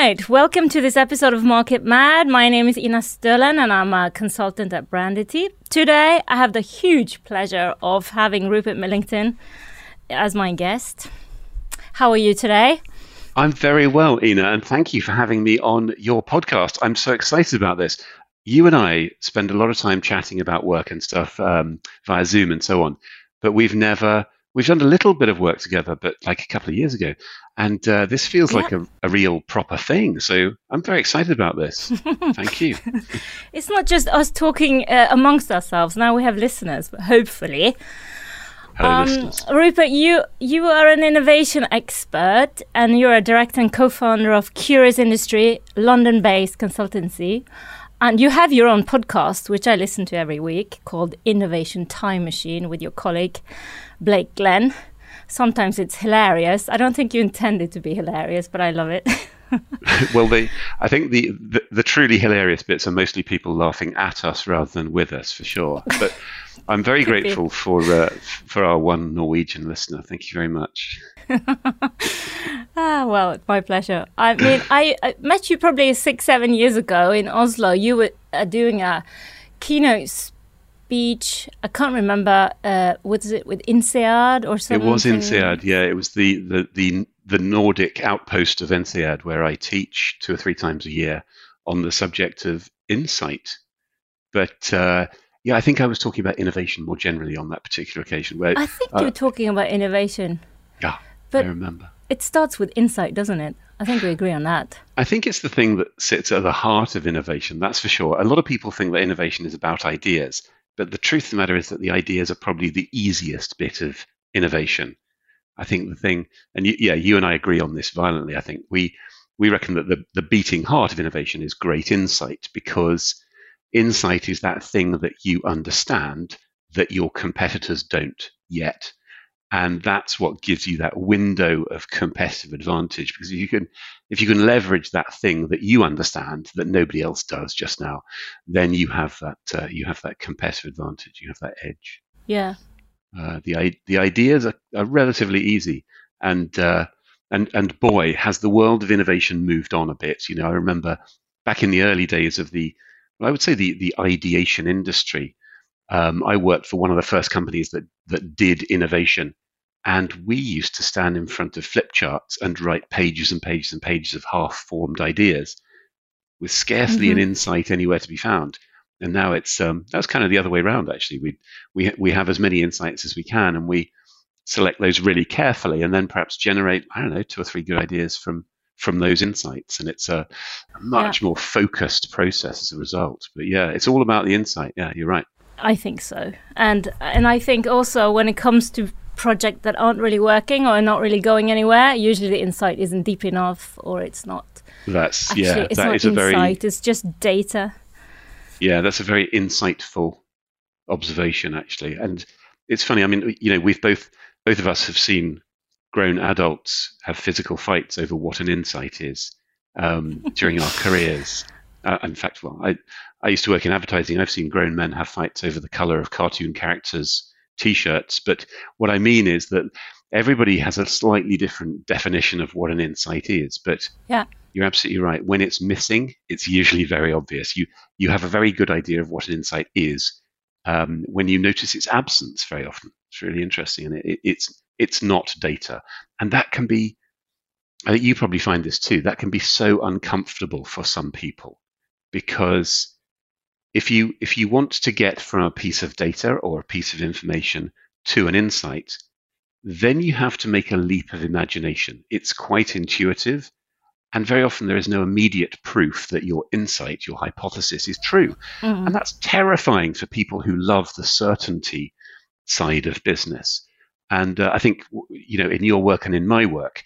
right. Welcome to this episode of Market Mad. My name is Ina Stölen and I'm a consultant at Brandity. Today, I have the huge pleasure of having Rupert Millington as my guest. How are you today? I'm very well, Ina, and thank you for having me on your podcast. I'm so excited about this. You and I spend a lot of time chatting about work and stuff um, via Zoom and so on, but we've never we've done a little bit of work together, but like a couple of years ago. And uh, this feels like a, a, real proper thing. So I'm very excited about this. Thank you. it's not just us talking uh, amongst ourselves. Now we have listeners, but hopefully. Um, Rupert, you you are an innovation expert, and you're a director and co-founder of Curious Industry, London-based consultancy, and you have your own podcast, which I listen to every week, called Innovation Time Machine, with your colleague Blake Glenn. Sometimes it's hilarious. I don't think you intended to be hilarious, but I love it. well, the, I think the, the, the truly hilarious bits are mostly people laughing at us rather than with us, for sure. But I'm very grateful be. for uh, for our one Norwegian listener. Thank you very much. ah, well, it's my pleasure. I mean, I, I, met you probably six, seven years ago in Oslo. You were uh, doing a keynote speech. I can't remember. Uh, was it with INSEAD or something? It was INSEAD. Yeah, it was the the the the Nordic outpost of INSEAD, where I teach two or three times a year on the subject of insight. But uh, yeah, I think I was talking about innovation more generally on that particular occasion. Where I think uh, you were talking about innovation. Yeah, but I remember. It starts with insight, doesn't it? I think we agree on that. I think it's the thing that sits at the heart of innovation, that's for sure. A lot of people think that innovation is about ideas, but the truth of the matter is that the ideas are probably the easiest bit of innovation. I think the thing, and you, yeah, you and I agree on this violently. I think we we reckon that the, the beating heart of innovation is great insight because insight is that thing that you understand that your competitors don't yet. And that's what gives you that window of competitive advantage because if you can if you can leverage that thing that you understand that nobody else does just now then you have that uh, you have that competitive advantage you have that edge. Yeah. Uh, the the ideas are, are relatively easy. And uh, and and boy has the world of innovation moved on a bit. You know i remember back in the early days of the i would say the the ideation industry um, I worked for one of the first companies that that did innovation, and we used to stand in front of flip charts and write pages and pages and pages of half-formed ideas, with scarcely mm-hmm. an insight anywhere to be found. And now it's um, that's kind of the other way around. Actually, we we we have as many insights as we can, and we select those really carefully, and then perhaps generate I don't know two or three good ideas from from those insights and it's a, a much yeah. more focused process as a result but yeah it's all about the insight yeah you're right I think so, and and I think also when it comes to projects that aren't really working or not really going anywhere, usually the insight isn't deep enough or it's not. That's actually, yeah, it's that not is insight, a very. It's just data. Yeah, that's a very insightful observation, actually, and it's funny. I mean, you know, we've both both of us have seen grown adults have physical fights over what an insight is um, during our careers. Uh, in fact, well, I I used to work in advertising. I've seen grown men have fights over the color of cartoon characters' t-shirts. But what I mean is that everybody has a slightly different definition of what an insight is. But yeah. you're absolutely right. When it's missing, it's usually very obvious. You you have a very good idea of what an insight is um, when you notice its absence. Very often, it's really interesting, and it, it, it's it's not data, and that can be. I think you probably find this too. That can be so uncomfortable for some people because if you if you want to get from a piece of data or a piece of information to an insight, then you have to make a leap of imagination. It's quite intuitive, and very often there is no immediate proof that your insight, your hypothesis, is true, mm. and that's terrifying for people who love the certainty side of business. And uh, I think you know, in your work and in my work,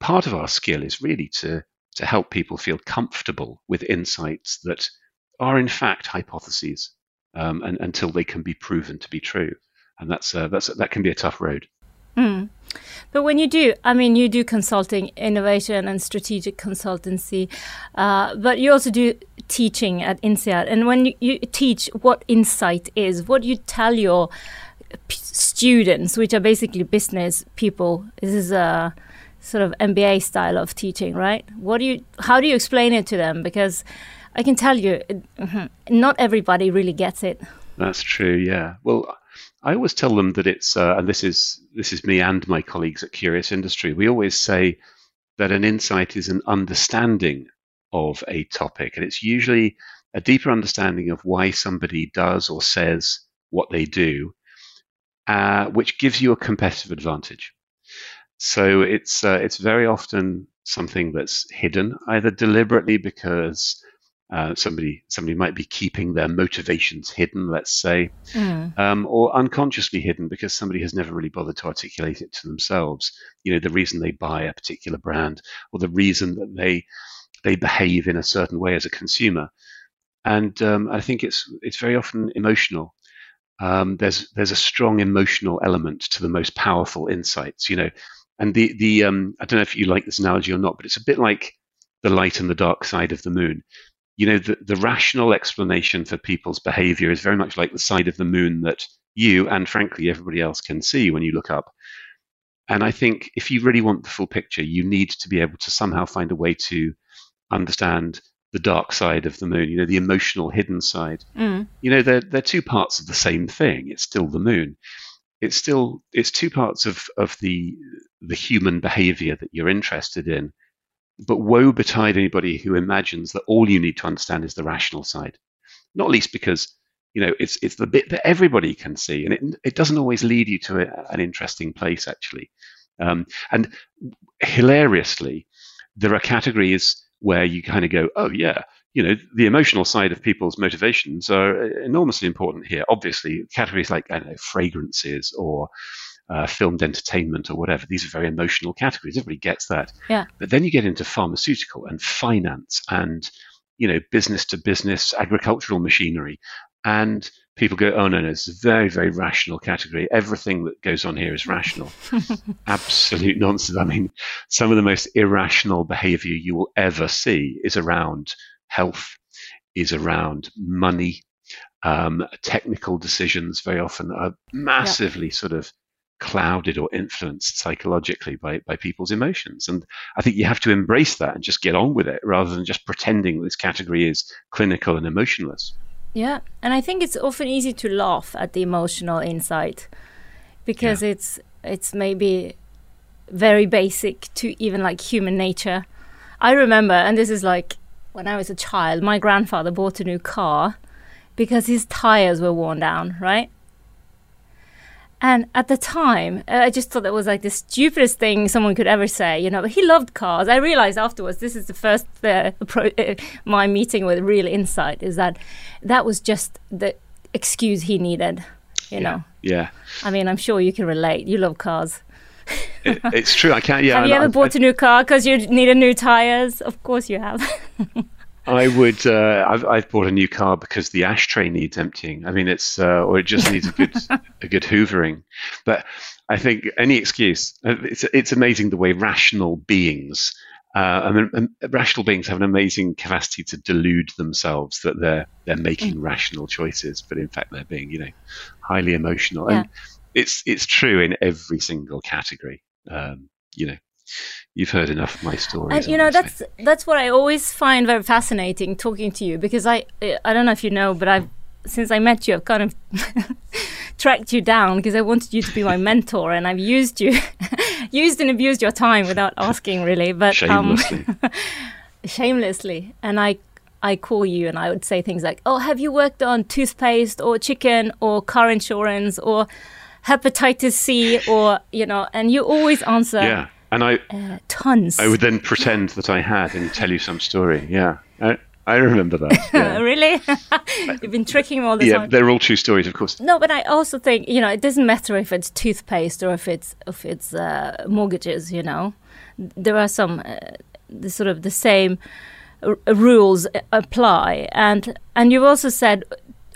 part of our skill is really to to help people feel comfortable with insights that are in fact hypotheses um, and, until they can be proven to be true. And that's, uh, that's, that can be a tough road. Mm. But when you do, I mean, you do consulting, innovation, and strategic consultancy, uh, but you also do teaching at INSEAD. And when you, you, teach what insight is, what you tell your students, which are basically business people, this is a sort of MBA style of teaching, right? What do you? How do you explain it to them? Because I can tell you, mm-hmm, not everybody really gets it. That's true. Yeah. Well, I always tell them that it's, uh, and this is this is me and my colleagues at Curious Industry. We always say that an insight is an understanding of a topic, and it's usually a deeper understanding of why somebody does or says what they do, uh, which gives you a competitive advantage. So it's uh, it's very often something that's hidden, either deliberately because uh, somebody somebody might be keeping their motivations hidden, let's say, mm. um, or unconsciously hidden because somebody has never really bothered to articulate it to themselves. You know, the reason they buy a particular brand, or the reason that they they behave in a certain way as a consumer. And um, I think it's it's very often emotional. Um, there's there's a strong emotional element to the most powerful insights. You know, and the the um, I don't know if you like this analogy or not, but it's a bit like the light and the dark side of the moon. You know, the, the rational explanation for people's behavior is very much like the side of the moon that you and frankly everybody else can see when you look up. And I think if you really want the full picture, you need to be able to somehow find a way to understand the dark side of the moon, you know, the emotional hidden side. Mm. You know, they're, they're two parts of the same thing. It's still the moon. It's still it's two parts of, of the the human behavior that you're interested in. But woe betide anybody who imagines that all you need to understand is the rational side. Not least because you know it's it's the bit that everybody can see, and it it doesn't always lead you to a, an interesting place actually. Um, and hilariously, there are categories where you kind of go, oh yeah, you know, the emotional side of people's motivations are enormously important here. Obviously, categories like I don't know fragrances or uh, filmed entertainment or whatever. These are very emotional categories. Everybody gets that. Yeah. But then you get into pharmaceutical and finance and you know business to business agricultural machinery, and people go, oh no, no, it's a very very rational category. Everything that goes on here is rational. Absolute nonsense. I mean, some of the most irrational behavior you will ever see is around health, is around money. Um, technical decisions very often are massively yeah. sort of clouded or influenced psychologically by, by people's emotions. And I think you have to embrace that and just get on with it rather than just pretending this category is clinical and emotionless. Yeah. And I think it's often easy to laugh at the emotional insight because yeah. it's it's maybe very basic to even like human nature. I remember, and this is like when I was a child, my grandfather bought a new car because his tires were worn down, right? And at the time, I just thought that was like the stupidest thing someone could ever say, you know. But he loved cars. I realized afterwards, this is the first uh, pro- uh, my meeting with real insight is that that was just the excuse he needed, you yeah. know. Yeah. I mean, I'm sure you can relate. You love cars. it, it's true. I can't. Yeah. Have you ever I, bought I, a new car because you needed new tires? Of course you have. I would. Uh, I've, I've bought a new car because the ashtray needs emptying. I mean, it's uh, or it just needs a good a good hoovering. But I think any excuse. Uh, it's it's amazing the way rational beings. Uh, I mean, rational beings have an amazing capacity to delude themselves that they're they're making mm. rational choices, but in fact they're being, you know, highly emotional. Yeah. And it's it's true in every single category. Um, you know, you've heard enough of my stories. And you know that's that's what I always find very fascinating talking to you because I I don't know if you know, but I've since I met you, I've kind of tracked you down because I wanted you to be my mentor, and I've used you, used and abused your time without asking, really. But shamelessly, um, shamelessly, and I I call you and I would say things like, "Oh, have you worked on toothpaste or chicken or car insurance or hepatitis C or you know?" And you always answer. Yeah and I uh, tons. I would then pretend that I had and tell you some story. Yeah, I, I remember that. Yeah. really? You've been tricking me all the yeah, time. Yeah, they're all true stories, of course. No, but I also think you know it doesn't matter if it's toothpaste or if it's if it's uh, mortgages. You know, there are some uh, the sort of the same r- rules apply, and and you've also said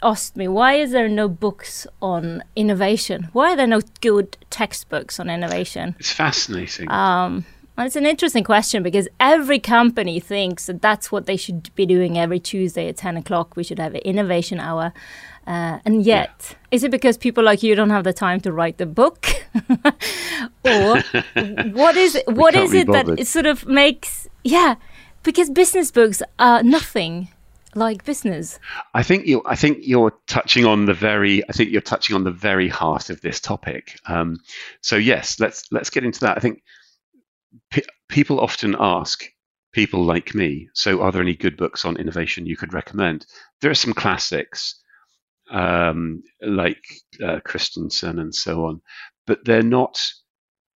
asked me why is there no books on innovation? Why are there no good textbooks on innovation? It's fascinating. Um, well, it's an interesting question because every company thinks that that's what they should be doing every Tuesday at ten o'clock. We should have an innovation hour, uh, and yet, yeah. is it because people like you don't have the time to write the book? or what is what is it that it sort of makes yeah because business books are nothing like business? I think you i think you're touching on the very i think you're touching on the very heart of this topic. Um, so yes let's let's get into that. I think pe- people often ask people like me so are there any good books on innovation you could recommend? There are some classics um, like uh, Christensen and so on, but they're not.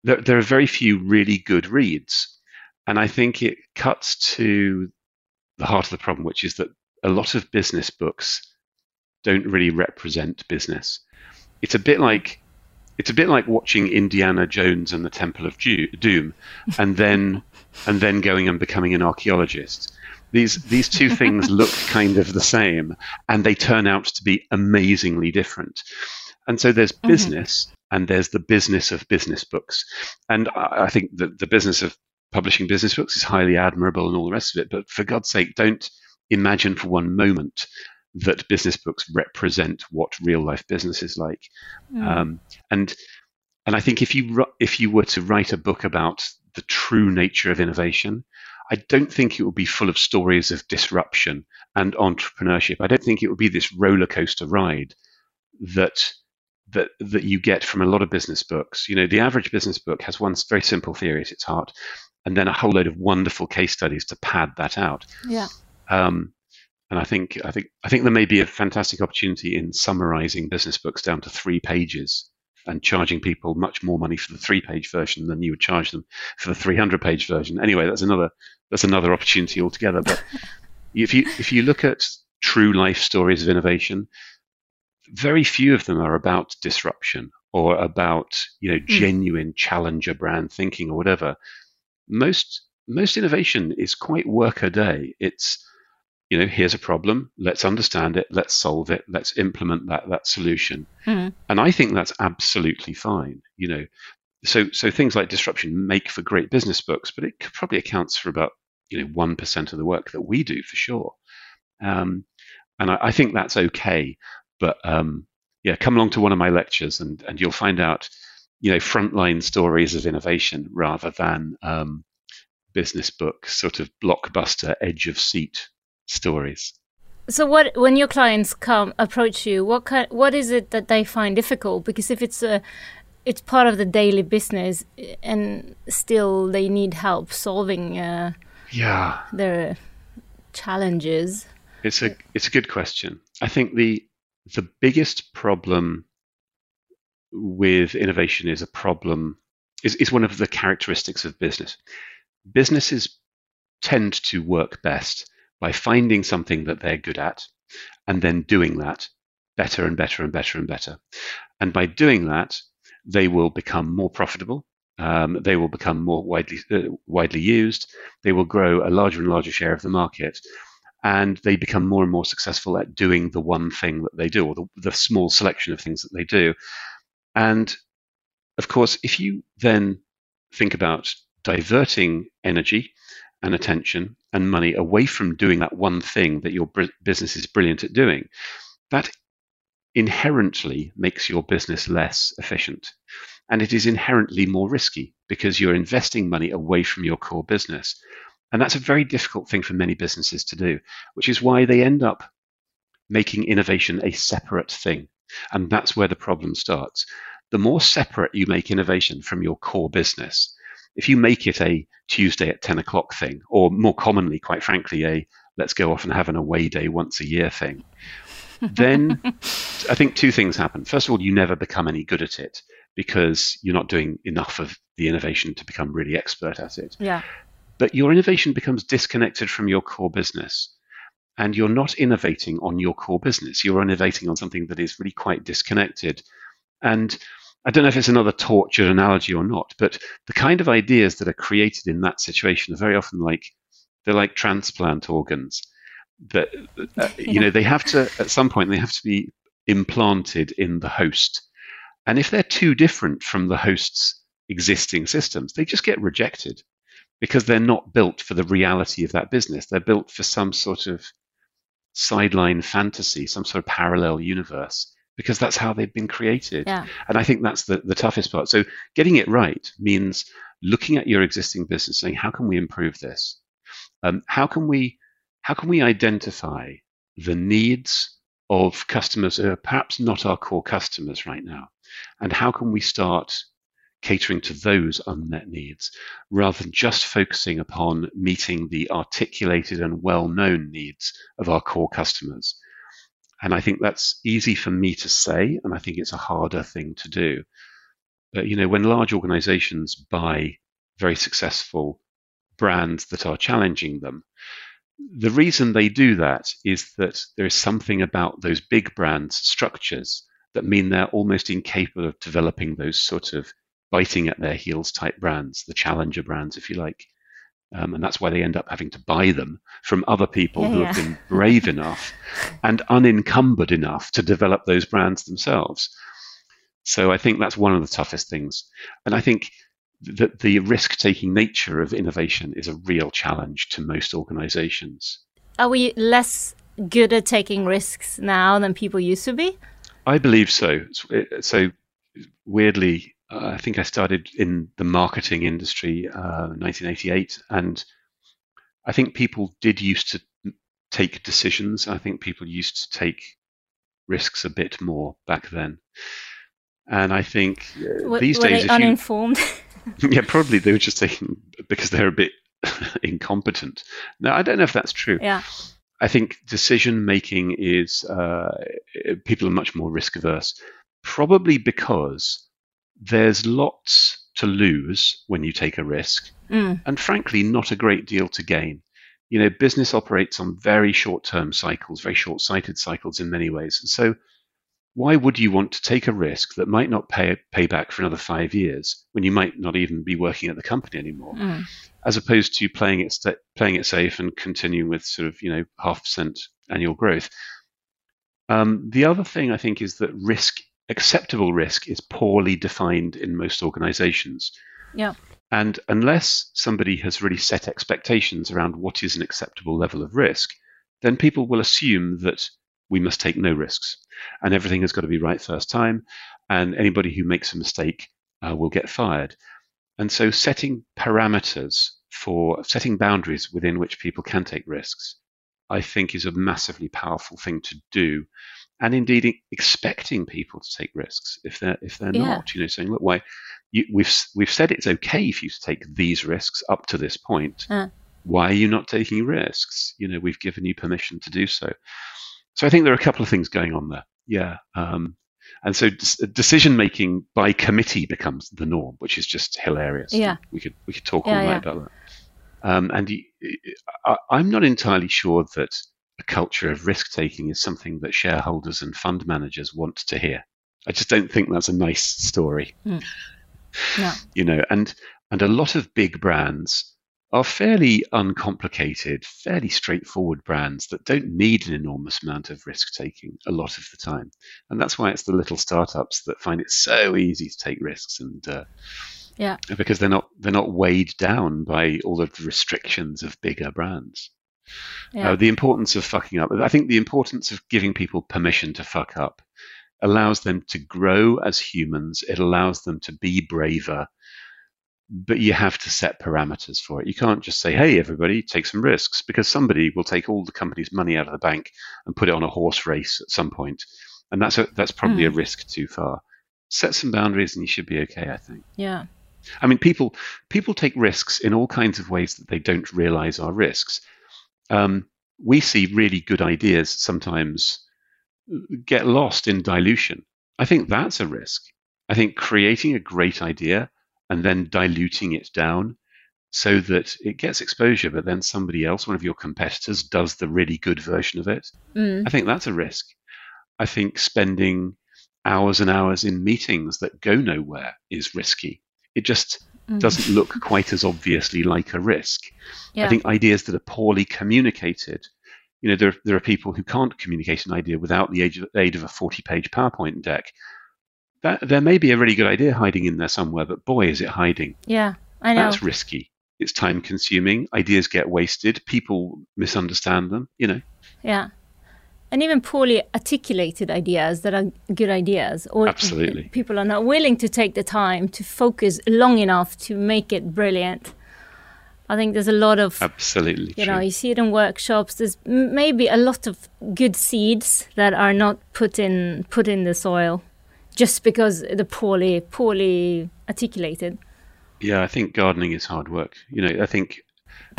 There, there are very few really good reads, and I think it cuts to the heart of the problem, which is that a lot of business books don't really represent business. It's a bit like it's a bit like watching Indiana Jones and the Temple of Doom, and then and then going and becoming an archaeologist. These these two things look kind of the same, and they turn out to be amazingly different. And so there's mm-hmm. business, mm-hmm. and there's the business of business books. And I, I think that the business of publishing business books is highly admirable and all the rest of it. But for God's sake, don't imagine for one moment that business books represent what real life business is like. Mm. Um, and and I think if you if you were to write a book about the true nature of innovation, I don't think it would be full of stories of disruption and entrepreneurship. I don't think it would be this roller coaster ride that that that you get from a lot of business books. You know, the average business book has one very simple theory at its heart, and then a whole load of wonderful case studies to pad that out. Yeah. Um, and I think I think I think there may be a fantastic opportunity in summarizing business books down to three pages and charging people much more money for the three page version than you would charge them for the 300 page version. Anyway, that's another that's another opportunity altogether. But if you if you look at true life stories of innovation, very few of them are about disruption or about you know mm. genuine challenger brand thinking or whatever. Most most innovation is quite work a day. It's you know, here's a problem. Let's understand it. Let's solve it. Let's implement that that solution. Mm. And I think that's absolutely fine. You know, so so things like disruption make for great business books, but it probably accounts for about you know one percent of the work that we do for sure. Um, and I, I, think that's okay. But um, yeah, come along to one of my lectures, and and you'll find out you know frontline stories of innovation rather than um, business book sort of blockbuster edge of seat stories. So what when your clients come approach you, what kind, what is it that they find difficult? Because if it's a it's part of the daily business, and still they need help solving uh, yeah their challenges. It's a it's a good question. I think the the biggest problem with innovation is a problem is, is one of the characteristics of business. Businesses tend to work best by finding something that they're good at and then doing that better and better and better and better. And by doing that, they will become more profitable. Um, they will become more widely uh, widely used. They will grow a larger and larger share of the market, and they become more and more successful at doing the one thing that they do, or the, the small selection of things that they do. And of course, if you then think about diverting energy and attention and money away from doing that one thing that your business is brilliant at doing, that inherently makes your business less efficient. And it is inherently more risky because you're investing money away from your core business. And that's a very difficult thing for many businesses to do, which is why they end up making innovation a separate thing. And that's where the problem starts. The more separate you make innovation from your core business, if you make it a Tuesday at 10 o'clock thing, or more commonly, quite frankly, a let's go off and have an away day once a year thing, then I think two things happen. First of all, you never become any good at it because you're not doing enough of the innovation to become really expert at it. Yeah. But your innovation becomes disconnected from your core business. And you're not innovating on your core business. You're innovating on something that is really quite disconnected. And I don't know if it's another tortured analogy or not, but the kind of ideas that are created in that situation are very often like they're like transplant organs. That uh, you know they have to at some point they have to be implanted in the host, and if they're too different from the host's existing systems, they just get rejected because they're not built for the reality of that business. They're built for some sort of sideline fantasy, some sort of parallel universe because that's how they've been created. Yeah. And I think that's the, the toughest part. So getting it right means looking at your existing business, saying, how can we improve this? Um, how can we how can we identify the needs of customers who are perhaps not our core customers right now? And how can we start catering to those unmet needs rather than just focusing upon meeting the articulated and well known needs of our core customers? And I think that's easy for me to say, and I think it's a harder thing to do. But you know, when large organizations buy very successful brands that are challenging them, the reason they do that is that there is something about those big brands structures that mean they're almost incapable of developing those sort of biting at their heels type brands, the challenger brands, if you like. Um, and that's why they end up having to buy them from other people Yeah, who yeah. have been brave enough and unencumbered enough to develop those brands themselves. So I think that's one of the toughest things. And I think that the risk taking nature of innovation is a real challenge to most organizations. Are we less good at taking risks now than people used to be? I believe so. So weirdly, I think I started in the marketing industry uh, 1988, and I think people did used to take decisions. I think people used to take risks a bit more back then. And I think uh, W- these were days, they if you, uninformed? yeah, probably they were just taking because they're a bit incompetent. Now, I don't know if that's true. yeah. I think decision making is uh, people are much more risk averse, probably because there's lots to lose when you take a risk, Mm. and frankly, not a great deal to gain. You know, business operates on very short term cycles, very short sighted cycles in many ways. And so, why would you want to take a risk that might not pay, pay back for another five years when you might not even be working at the company anymore? Mm. as opposed to playing it playing it safe and continuing with sort of you know half percent annual growth. Um, the other thing I think is that risk acceptable risk is poorly defined in most organizations. Yeah. And unless somebody has really set expectations around what is an acceptable level of risk, then people will assume that we must take no risks and everything has got to be right first time. And anybody who makes a mistake uh, will get fired. And so setting parameters for setting boundaries within which people can take risks, I think is a massively powerful thing to do. And indeed expecting people to take risks if they're if they're Yeah. not, you know, saying, look, why you, we've we've said it's okay for you to take these risks up to this point. Uh. Why are you not taking risks? You know, we've given you permission to do so. So I think there are a couple of things going on there. Yeah. Um, and so decision making by committee becomes the norm, which is just hilarious. Yeah. We could we could talk Yeah, all night about that. Um, and I'm not entirely sure that a culture of risk taking is something that shareholders and fund managers want to hear. I just don't think that's a nice story. No. You know, and and a lot of big brands are fairly uncomplicated, fairly straightforward brands that don't need an enormous amount of risk taking a lot of the time. And that's why it's the little startups that find it so easy to take risks and uh, Yeah. because they're not they're not weighed down by all of the restrictions of bigger brands. Yeah. Uh, the importance of fucking up. I think the importance of giving people permission to fuck up allows them to grow as humans. It allows them to be braver. But you have to set parameters for it. You can't just say, hey, everybody, take some risks, because somebody will take all the company's money out of the bank and put it on a horse race at some point. And that's, a, that's probably a risk too far. Set some boundaries and you should be okay, I think. yeah. I mean, people people take risks in all kinds of ways that they don't realize are risks. Um, we see really good ideas sometimes get lost in dilution. I think that's a risk. I think creating a great idea and then diluting it down so that it gets exposure, but then somebody else, one of your competitors, does the really good version of it. Mm. I think that's a risk. I think spending hours and hours in meetings that go nowhere is risky. It just Mm. doesn't look quite as obviously like a risk. Yeah. I think ideas that are poorly communicated, you know, there, there are people who can't communicate an idea without the aid of, aid of a 40 page PowerPoint deck. That, there may be a really good idea hiding in there somewhere, but boy, is it hiding. Yeah. I know. That's risky. It's time consuming. Ideas get wasted. People misunderstand them, you know. Yeah. And even poorly articulated ideas that are good ideas or Absolutely. people are not willing to take the time to focus long enough to make it brilliant i think there's a lot of Absolutely. you true. know you see it in workshops there's maybe a lot of good seeds that are not put in put in the soil just because they're poorly poorly articulated Yeah, I think gardening is hard work. You know, I think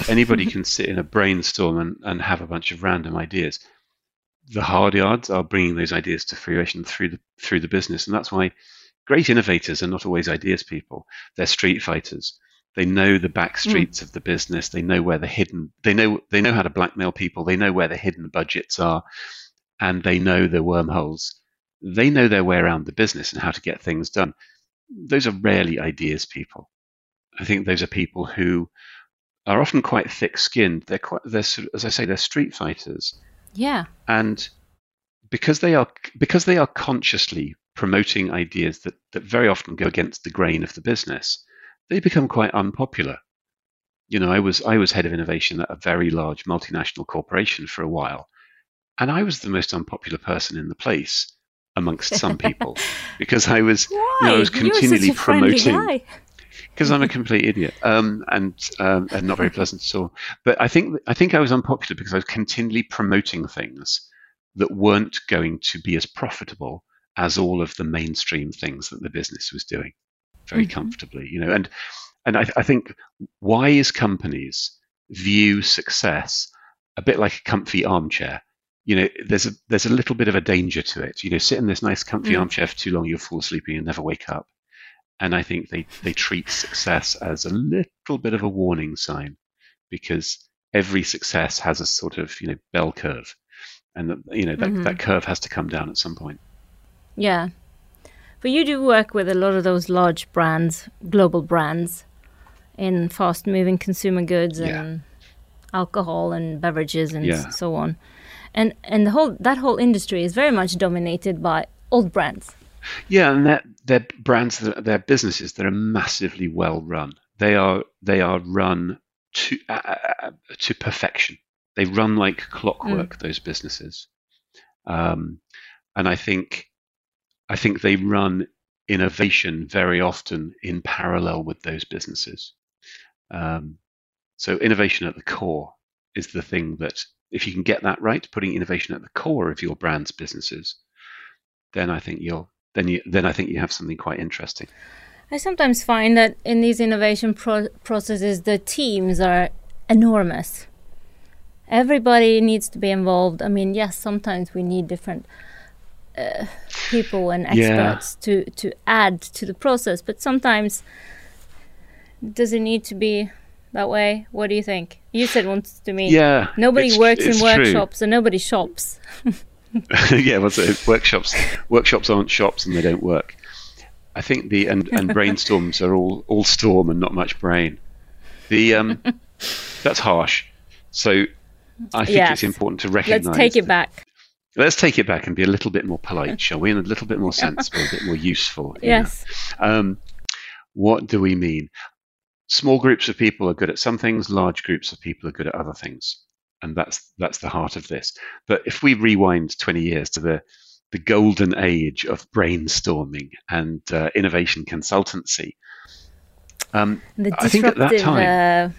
anybody can sit in a brainstorm and, and have a bunch of random ideas. The hard yards are bringing those ideas to fruition through the through the business, and that's why great innovators are not always ideas people. They're street fighters. They know the back hmm. streets of the business. They know where the hidden. They know they know how to blackmail people. They know where the hidden budgets are, and they know the wormholes. They know their way around the business and how to get things done. Those are rarely ideas people. I think those are people who are often quite thick-skinned. They're quite, they're as I say, they're street fighters, yeah and because they are because they are consciously promoting ideas that that very often go against the grain of the business, they become quite unpopular. You know, I was I was head of innovation at a very large multinational corporation for a while, and I was the most unpopular person in the place amongst some people because I was you know, I was continually promoting. Because I'm a complete idiot um, and um, and not very pleasant at all. But I think I think I was unpopular because I was continually promoting things that weren't going to be as profitable as all of the mainstream things that the business was doing very Mhm. comfortably. You know, and and I, I think wise companies view success a bit like a comfy armchair. You know, there's a there's a little bit of a danger to it. You know, sit in this nice comfy Mm. armchair for too long, you'll fall asleep and you'll never wake up and I think they, they treat success as a little bit of a warning sign because every success has a sort of you know bell curve, and that, you know that, Mhm. that curve has to come down at some point. Yeah. But you do work with a lot of those large brands, global brands, in fast moving consumer goods Yeah. and alcohol and beverages and Yeah. so on. And and the whole that whole industry is very much dominated by old brands. Yeah, and they're, they're brands, that they're businesses that are massively well run. They are they are run to uh, uh, to perfection. They run like clockwork. Those businesses, um, and I think I think they run innovation very often in parallel with those businesses. Um, so innovation at the core is the thing that if you can get that right, putting innovation at the core of your brand's businesses, then I think you'll then you then I think you have something quite interesting. I sometimes find that in these innovation pro- processes, the teams are enormous. Everybody needs to be involved. I mean, yes, sometimes we need different uh, people and Yeah. experts to, to add to the process, but sometimes does it need to be that way? What do you think? You said once to me, Yeah, nobody works in it's true. workshops and nobody shops. yeah, well, so workshops workshops aren't shops and they don't work. I think the and, and brainstorms are all all storm and not much brain. The um, that's harsh. So I think Yes. it's important to recognise. Let's take it back. Let's take it back and be a little bit more polite, shall we? And a little bit more sensible, a bit more useful. Yes. Um, what do we mean? Small groups of people are good at some things. Large groups of people are good at other things, and that's that's the heart of this. But if we rewind 20 years to the the golden age of brainstorming and uh, innovation consultancy, um, The I think at that time- uh,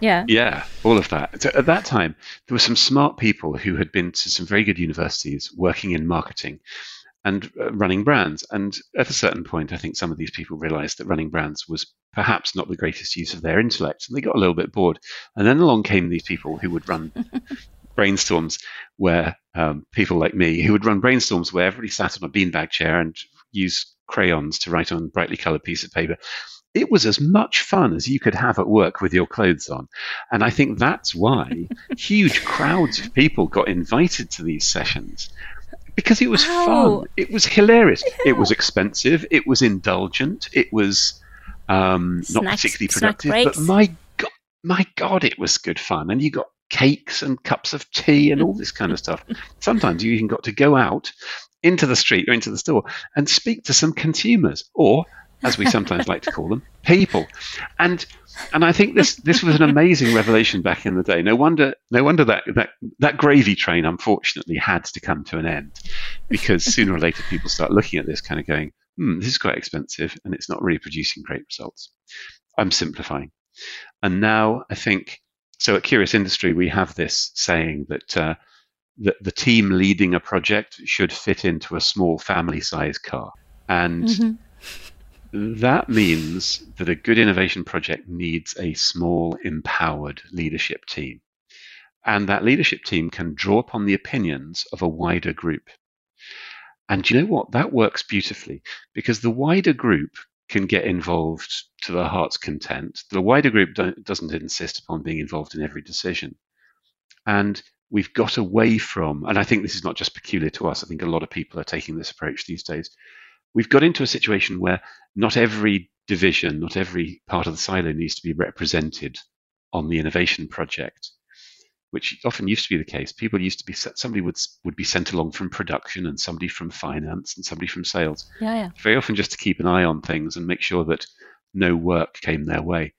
yeah. yeah, all of that. So at that time, there were some smart people who had been to some very good universities working in marketing and uh, running brands. And at a certain point, I think some of these people realized that running brands was perhaps not the greatest use of their intellect, and they got a little bit bored. And then along came these people who would run brainstorms where um, people like me who would run brainstorms where everybody sat on a beanbag chair and used crayons to write on a brightly colored piece of paper. It was as much fun as you could have at work with your clothes on. And I think that's why huge crowds of people got invited to these sessions because it was Wow. fun. It was hilarious. It was expensive. It was indulgent. It was um, not particularly productive. But my God, my God, it was good fun. And you got cakes and cups of tea and all this kind of stuff. Sometimes you even got to go out into the street or into the store and speak to some consumers or as we sometimes like to call them, people. And and I think this this was an amazing revelation back in the day. No wonder no wonder that that that gravy train unfortunately had to come to an end because sooner or later people start looking at this kind of going, hmm, this is quite expensive and it's not really producing great results. I'm simplifying. And now I think so at Curious Industry we have this saying that uh, that the team leading a project should fit into a small family size car. And mm-hmm. that means that a good innovation project needs a small, empowered leadership team. And that leadership team can draw upon the opinions of a wider group. And you know what? That works beautifully because the wider group can get involved to their heart's content. The wider group doesn't insist upon being involved in every decision. And we've got away from, and I think this is not just peculiar to us, I think a lot of people are taking this approach these days. We've got into a situation where not every division, not every part of the silo needs to be represented on the innovation project, which often used to be the case. People used to be somebody would would be sent along from production and somebody from finance and somebody from sales. Yeah, yeah. Very often just to keep an eye on things and make sure that no work came their way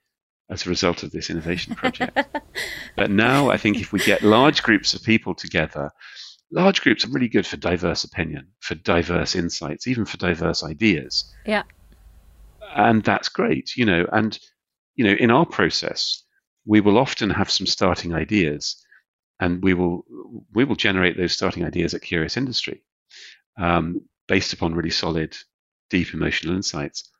as a result of this innovation project. but now I think if we get large groups of people together, large groups are really good for diverse opinion, for diverse insights, even for diverse ideas. Yeah. And that's great, you know, and you know, in our process, we will often have some starting ideas and we will we will generate those starting ideas at Curious Industry um, based upon really solid, deep emotional insights.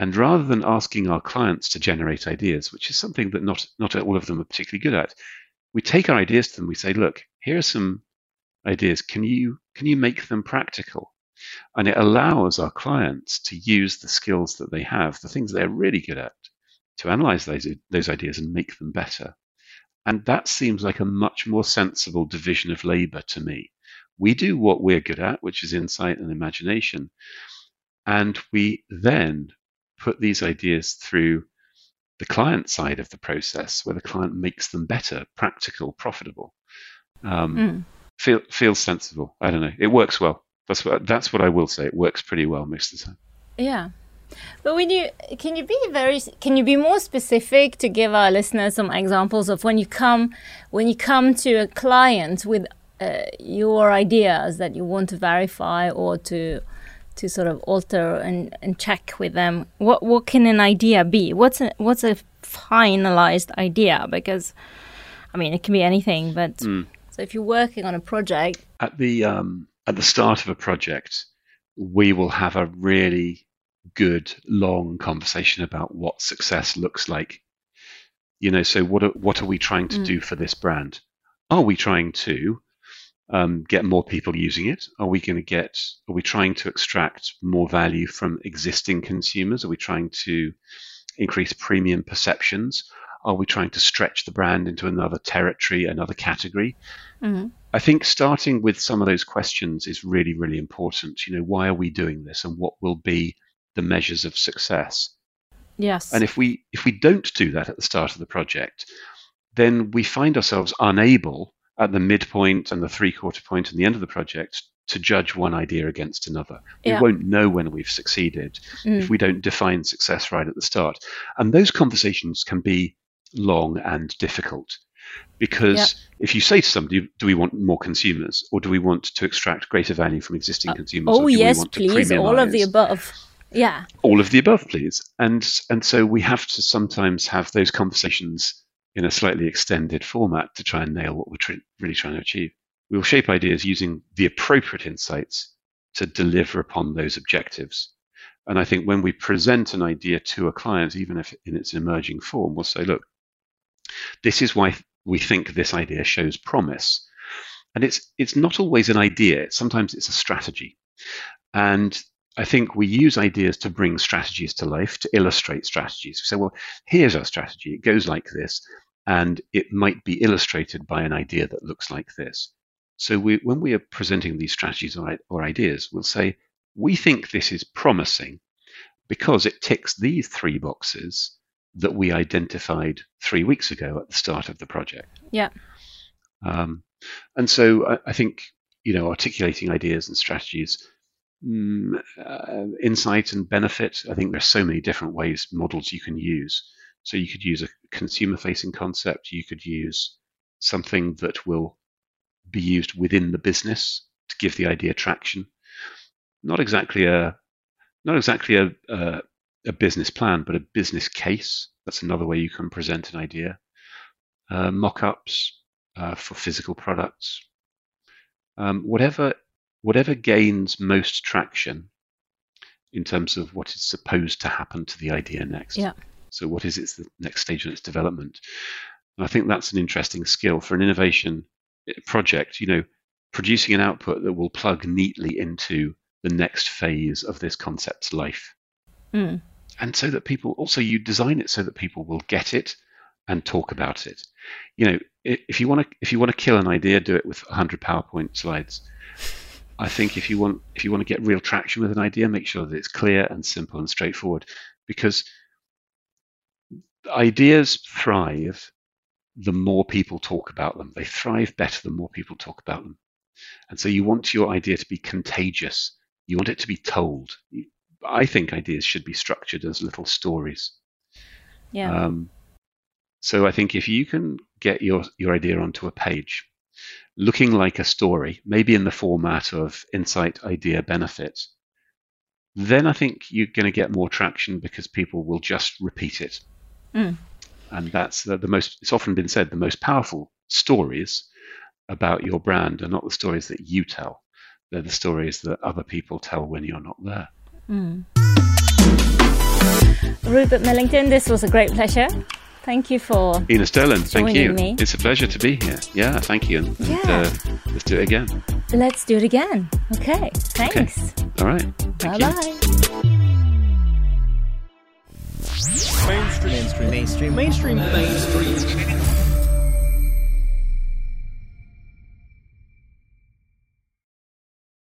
And rather than asking our clients to generate ideas, which is something that not, not all of them are particularly good at, we take our ideas to them. We say, look, here are some ideas. Can you, can you make them practical? And it allows our clients to use the skills that they have, the things they're really good at, to analyze those, those ideas and make them better. And that seems like a much more sensible division of labor to me. We do what we're good at, which is insight and imagination. And we then put these ideas through the client side of the process where the client makes them better, practical, profitable. Um, mm. feel, feels sensible. I don't know. It works well. That's what, that's what I will say. It works pretty well most of the time. Yeah. But when you can you be very can you be more specific to give our listeners some examples of when you come when you come to a client with uh, your ideas that you want to verify or to to sort of alter and, and check with them? What what can an idea be? What's a what's a finalized idea? Because i mean it can be anything but mm. so if you're working on a project at the um, at the start of a project we will have a really good long conversation about what success looks like you know so what are, what are we trying to mm. do for this brand are we trying to um, get more people using it? Are we going to get? Are we trying to extract more value from existing consumers? Are we trying to increase premium perceptions? Are we trying to stretch the brand into another territory, another category? Mm-hmm. I think starting with some of those questions is really, really important. You know, why are we doing this, and what will be the measures of success? Yes. And if we if we don't do that at the start of the project, then we find ourselves unable at the midpoint and the three quarter point and the end of the project to judge one idea against another. We won't know when we've succeeded mm. if we don't define success right at the start. And those conversations can be long and difficult because if you say to somebody, do we want more consumers or do we want to extract greater value from existing uh, consumers? Oh, yes, please. All of the above. Yeah. All of the above, please. And and so we have to sometimes have those conversations in a slightly extended format to try and nail what we're really trying to achieve. We will shape ideas using the appropriate insights to deliver upon those objectives. And I think when we present an idea to a client, even if in its emerging form, we'll say, look, this is why we think this idea shows promise. And it's it's not always an idea. Sometimes it's a strategy. And I think we use ideas to bring strategies to life, to illustrate strategies. We say, well, here's our strategy. It goes like this and it might be illustrated by an idea that looks like this. So we, when we are presenting these strategies or, or ideas, we'll say, we think this is promising because it ticks these three boxes that we identified three weeks ago at the start of the project. Yeah. Um, and so I, I, think, you know, articulating ideas and strategies mm, uh, insight and benefit. I think there's so many different ways, models you can use. So you could use a consumer facing concept, you could use something that will be used within the business to give the idea traction. Not exactly a not exactly a, a, a business plan, but a business case. That's another way you can present an idea. Uh, mock-ups uh, for physical products. Um, whatever whatever gains most traction in terms of what is supposed to happen to the idea next. Yeah. So what is its the next stage of its development? And I think that's an interesting skill for an innovation eh, project. You know, producing an output that will plug neatly into the next phase of this concept's life. Mm. And so that people also you design it so that people will get it and talk about it. You know, if you want to if you want to kill an idea, do it with 100 PowerPoint slides. I think if you want if you want to get real traction with an idea, make sure that it's clear and simple and straightforward, because ideas thrive the more people talk about them. They thrive better the more people talk about them, and so you want your idea to be contagious. You want it to be told. I think ideas should be structured as little stories. Yeah. Um, so I think if you can get your, your idea onto a page, looking like a story, maybe in the format of insight, idea, benefit, then I think you're going to get more traction because people will just repeat it. Mm. And that's the, the most, it's often been said, the most powerful stories about your brand are not the stories that you tell, they're the stories that other people tell when you're not there. Mm. Rupert Millington, this was a great pleasure. Thank you for Ina Sterling. Thank you. Me. It's a pleasure to be here. Yeah, thank you. And, yeah. And, uh, let's do it again. Let's do it again. Okay. Thanks. Okay. All right. Bye bye. Mainstream, mainstream, mainstream, mainstream, mainstream.